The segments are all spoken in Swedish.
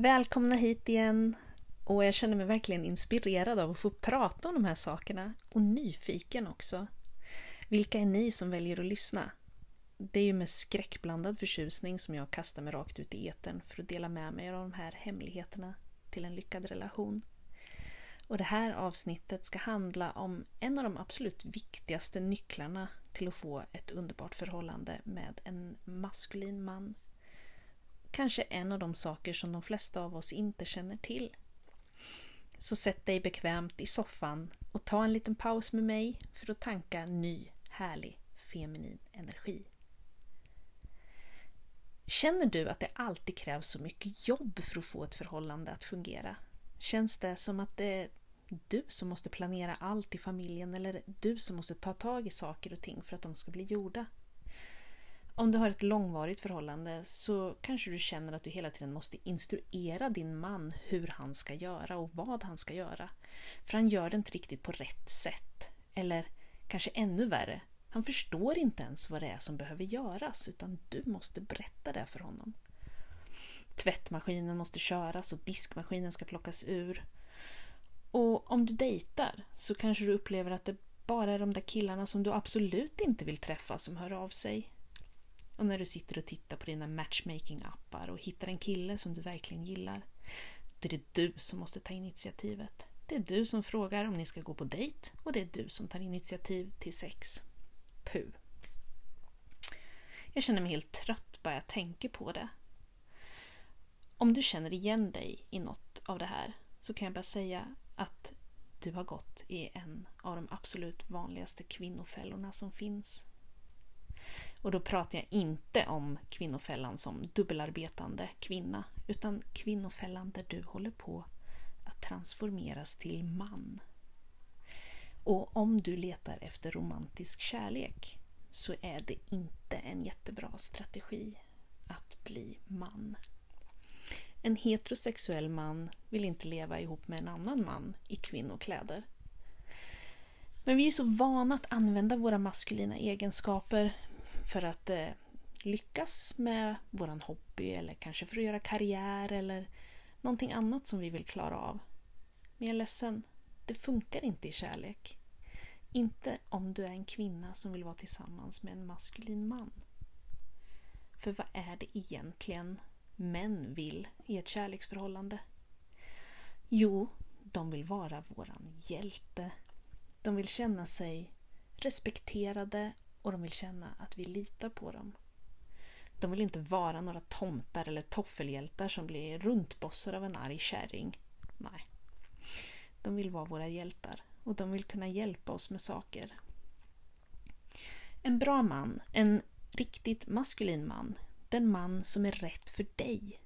Välkomna hit igen! Och jag känner mig verkligen inspirerad av att få prata om de här sakerna. Och nyfiken också. Vilka är ni som väljer att lyssna? Det är ju med skräckblandad förtjusning som jag kastar mig rakt ut i etern för att dela med mig av de här hemligheterna till en lyckad relation. Och det här avsnittet ska handla om en av de absolut viktigaste nycklarna till att få ett underbart förhållande med en maskulin man. Kanske en av de saker som de flesta av oss inte känner till. Så sätt dig bekvämt i soffan och ta en liten paus med mig för att tanka ny, härlig, feminin energi. Känner du att det alltid krävs så mycket jobb för att få ett förhållande att fungera? Känns det som att det är du som måste planera allt i familjen eller du som måste ta tag i saker och ting för att de ska bli gjorda? Om du har ett långvarigt förhållande så kanske du känner att du hela tiden måste instruera din man hur han ska göra och vad han ska göra. För han gör det inte riktigt på rätt sätt. Eller kanske ännu värre, han förstår inte ens vad det är som behöver göras utan du måste berätta det för honom. Tvättmaskinen måste köras och diskmaskinen ska plockas ur. Och om du dejtar så kanske du upplever att det bara är de där killarna som du absolut inte vill träffa som hör av sig. Och när du sitter och tittar på dina matchmaking-appar och hittar en kille som du verkligen gillar, då är det du som måste ta initiativet. Det är du som frågar om ni ska gå på dejt och det är du som tar initiativ till sex. Puh. Jag känner mig helt trött bara jag tänker på det. Om du känner igen dig i något av det här så kan jag bara säga att du har gått i en av de absolut vanligaste kvinnofällorna som finns. Och då pratar jag inte om kvinnofällan som dubbelarbetande kvinna utan kvinnofällan där du håller på att transformeras till man. Och om du letar efter romantisk kärlek så är det inte en jättebra strategi att bli man. En heterosexuell man vill inte leva ihop med en annan man i kvinnokläder. Men vi är så vana att använda våra maskulina egenskaper för att eh, lyckas med våran hobby eller kanske för att göra karriär eller någonting annat som vi vill klara av. Men jag är ledsen, det funkar inte i kärlek. Inte om du är en kvinna som vill vara tillsammans med en maskulin man. För vad är det egentligen män vill i ett kärleksförhållande? Jo, de vill vara våran hjälte. De vill känna sig respekterade och de vill känna att vi litar på dem. De vill inte vara några tomtar eller toffelhjältar som blir runtbossar av en arg kärring. Nej. De vill vara våra hjältar och de vill kunna hjälpa oss med saker. En bra man, en riktigt maskulin man, den man som är rätt för dig.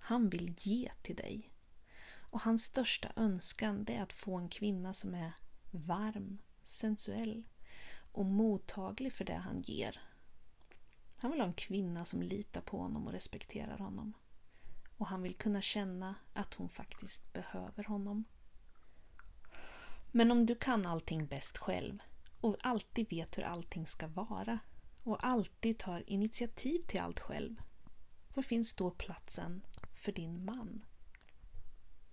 Han vill ge till dig. Och hans största önskan är att få en kvinna som är varm, sensuell och mottaglig för det han ger. Han vill ha en kvinna som litar på honom och respekterar honom. Och han vill kunna känna att hon faktiskt behöver honom. Men om du kan allting bäst själv och alltid vet hur allting ska vara och alltid tar initiativ till allt själv, var finns då platsen för din man?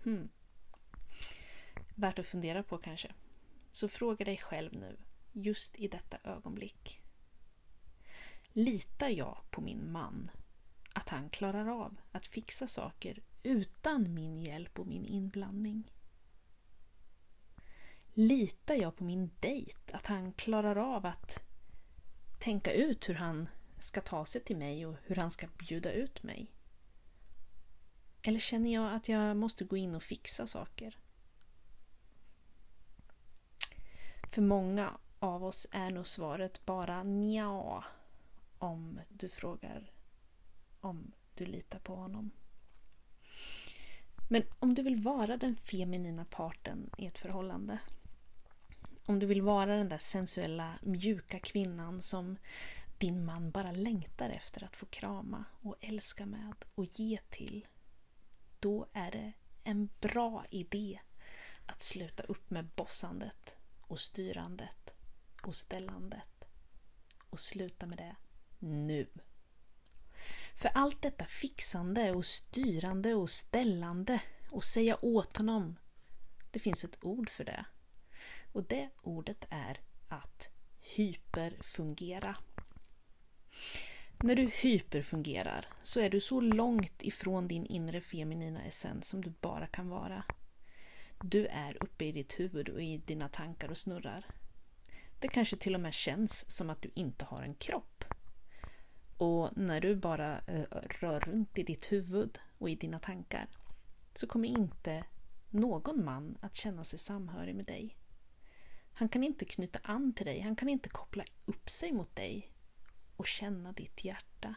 Hmm. Värt att fundera på kanske. Så fråga dig själv nu, just i detta ögonblick. Litar jag på min man? Att han klarar av att fixa saker utan min hjälp och min inblandning? Litar jag på min dejt? Att han klarar av att tänka ut hur han ska ta sig till mig och hur han ska bjuda ut mig? Eller känner jag att jag måste gå in och fixa saker? För många av oss är nog svaret bara nja om du frågar om du litar på honom. Men om du vill vara den feminina parten i ett förhållande om du vill vara den där sensuella, mjuka kvinnan som din man bara längtar efter att få krama och älska med och ge till. Då är det en bra idé att sluta upp med bossandet och styrandet och ställandet och sluta med det nu. För allt detta fixande och styrande och ställande och säga åt honom, det finns ett ord för det. Och det ordet är att hyperfungera. När du hyperfungerar så är du så långt ifrån din inre feminina essens som du bara kan vara. Du är uppe i ditt huvud och i dina tankar och snurrar. Det kanske till och med känns som att du inte har en kropp. Och när du bara eh, rör runt i ditt huvud och i dina tankar så kommer inte någon man att känna sig samhörig med dig. Han kan inte knyta an till dig, han kan inte koppla upp sig mot dig och känna ditt hjärta.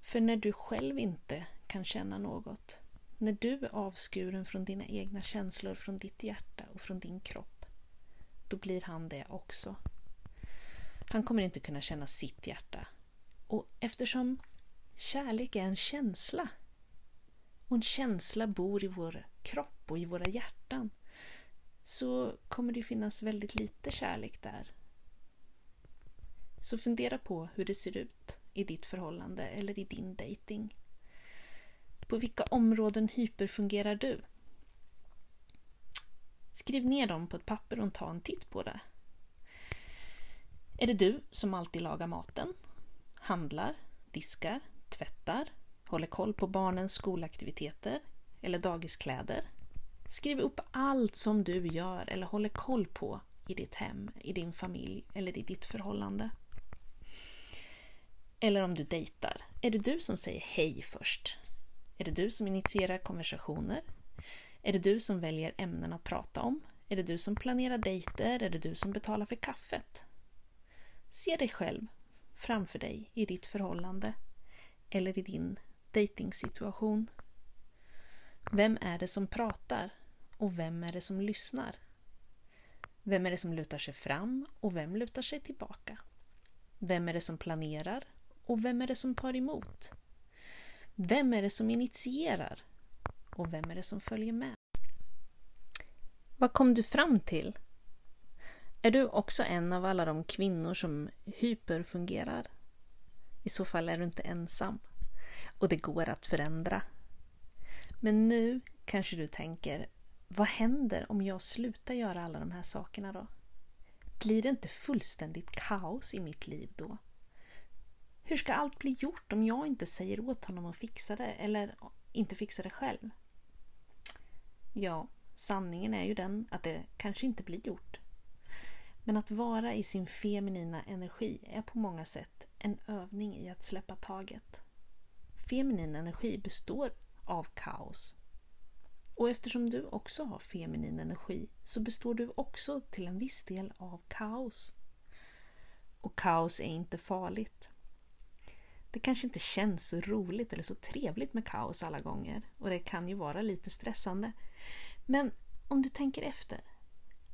För när du själv inte kan känna något, när du är avskuren från dina egna känslor, från ditt hjärta och från din kropp, då blir han det också. Han kommer inte kunna känna sitt hjärta. Och eftersom kärlek är en känsla och en känsla bor i vår kropp och i våra hjärtan så kommer det finnas väldigt lite kärlek där. Så fundera på hur det ser ut i ditt förhållande eller i din dating. På vilka områden hyperfungerar du? Skriv ner dem på ett papper och ta en titt på det. Är det du som alltid lagar maten, handlar, diskar, tvättar, håller koll på barnens skolaktiviteter eller dagiskläder? Skriv upp allt som du gör eller håller koll på i ditt hem, i din familj eller i ditt förhållande. Eller om du dejtar. Är det du som säger hej först? Är det du som initierar konversationer? Är det du som väljer ämnen att prata om? Är det du som planerar dejter? Är det du som betalar för kaffet? Se dig själv framför dig i ditt förhållande eller i din dejtingsituation. Vem är det som pratar och vem är det som lyssnar? Vem är det som lutar sig fram och vem lutar sig tillbaka? Vem är det som planerar och vem är det som tar emot? Vem är det som initierar? Och vem är det som följer med? Vad kom du fram till? Är du också en av alla de kvinnor som hyperfungerar? I så fall är du inte ensam. Och det går att förändra. Men nu kanske du tänker, vad händer om jag slutar göra alla de här sakerna då? Blir det inte fullständigt kaos i mitt liv då? Hur ska allt bli gjort om jag inte säger åt honom att fixa det eller inte fixa det själv? Ja, sanningen är ju den att det kanske inte blir gjort. Men att vara i sin feminina energi är på många sätt en övning i att släppa taget. Feminin energi består av kaos. Och eftersom du också har feminin energi så består du också till en viss del av kaos. Och kaos är inte farligt. Det kanske inte känns så roligt eller så trevligt med kaos alla gånger och det kan ju vara lite stressande. Men om du tänker efter,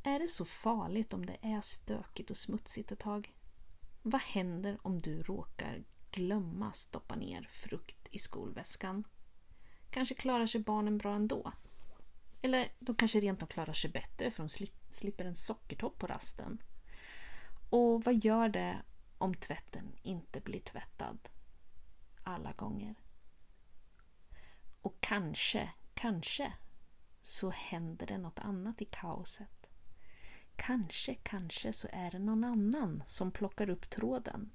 är det så farligt om det är stökigt och smutsigt ett tag? Vad händer om du råkar glömma stoppa ner frukt i skolväskan? Kanske klarar sig barnen bra ändå? Eller de kanske rent av klarar sig bättre för de slipper en sockertopp på rasten. Och vad gör det om tvätten inte blir tvättad? Alla gånger. Och kanske, kanske så händer det något annat i kaoset. Kanske, kanske så är det någon annan som plockar upp tråden.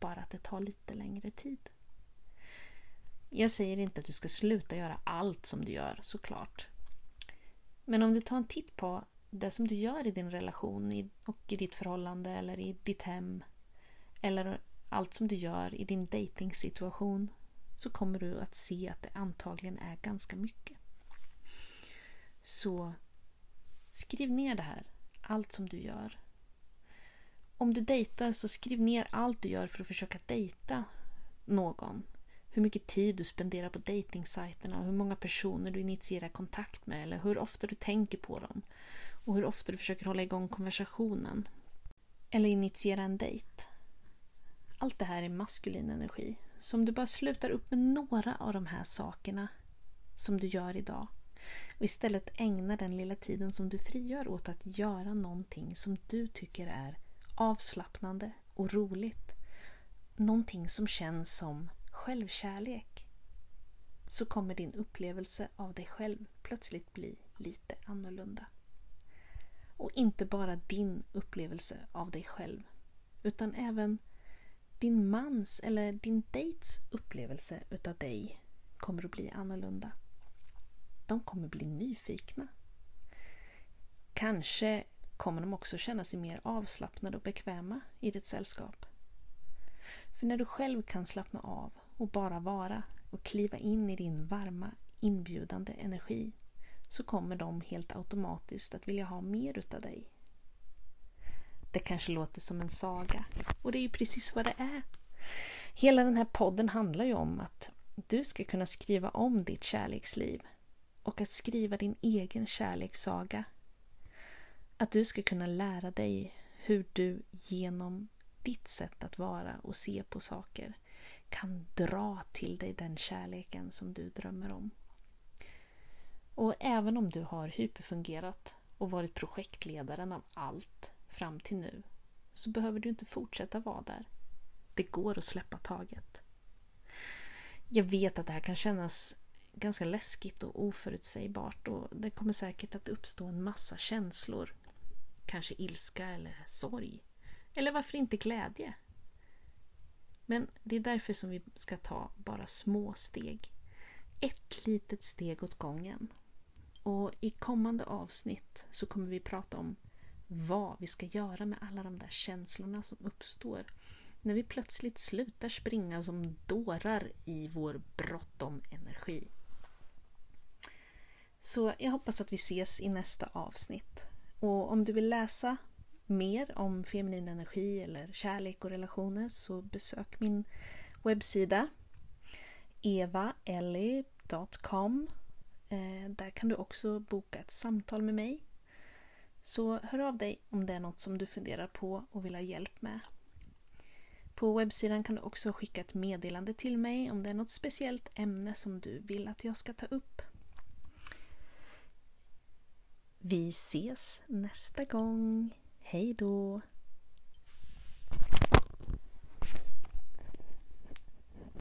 Bara att det tar lite längre tid. Jag säger inte att du ska sluta göra allt som du gör såklart. Men om du tar en titt på det som du gör i din relation och i ditt förhållande eller i ditt hem eller allt som du gör i din dejtingsituation så kommer du att se att det antagligen är ganska mycket. Så skriv ner det här, allt som du gör. Om du dejtar så skriv ner allt du gör för att försöka dejta någon. Hur mycket tid du spenderar på dejtingsajterna och hur många personer du initierar kontakt med eller hur ofta du tänker på dem. Och hur ofta du försöker hålla igång konversationen. Eller initiera en dejt. Allt det här är maskulin energi. Så om du bara slutar upp med några av de här sakerna som du gör idag och istället ägnar den lilla tiden som du frigör åt att göra någonting som du tycker är avslappnande och roligt. Någonting som känns som självkärlek så kommer din upplevelse av dig själv plötsligt bli lite annorlunda. Och inte bara din upplevelse av dig själv utan även din mans eller din dejts upplevelse utav dig kommer att bli annorlunda. De kommer bli nyfikna. Kanske kommer de också känna sig mer avslappnade och bekväma i ditt sällskap. För när du själv kan slappna av och bara vara och kliva in i din varma, inbjudande energi så kommer de helt automatiskt att vilja ha mer utav dig. Det kanske låter som en saga och det är ju precis vad det är. Hela den här podden handlar ju om att du ska kunna skriva om ditt kärleksliv och att skriva din egen kärlekssaga. Att du ska kunna lära dig hur du genom ditt sätt att vara och se på saker kan dra till dig den kärleken som du drömmer om. Och även om du har hyperfungerat och varit projektledaren av allt fram till nu så behöver du inte fortsätta vara där. Det går att släppa taget. Jag vet att det här kan kännas ganska läskigt och oförutsägbart och det kommer säkert att uppstå en massa känslor. Kanske ilska eller sorg. Eller varför inte glädje? Men det är därför som vi ska ta bara små steg. Ett litet steg åt gången. Och i kommande avsnitt så kommer vi prata om vad vi ska göra med alla de där känslorna som uppstår när vi plötsligt slutar springa som dårar i vår bråttom energi. Så jag hoppas att vi ses i nästa avsnitt. Och om du vill läsa mer om feminin energi eller kärlek och relationer så besök min webbsida evaelli.com eh, Där kan du också boka ett samtal med mig. Så hör av dig om det är något som du funderar på och vill ha hjälp med. På webbsidan kan du också skicka ett meddelande till mig om det är något speciellt ämne som du vill att jag ska ta upp. Vi ses nästa gång. Hej då!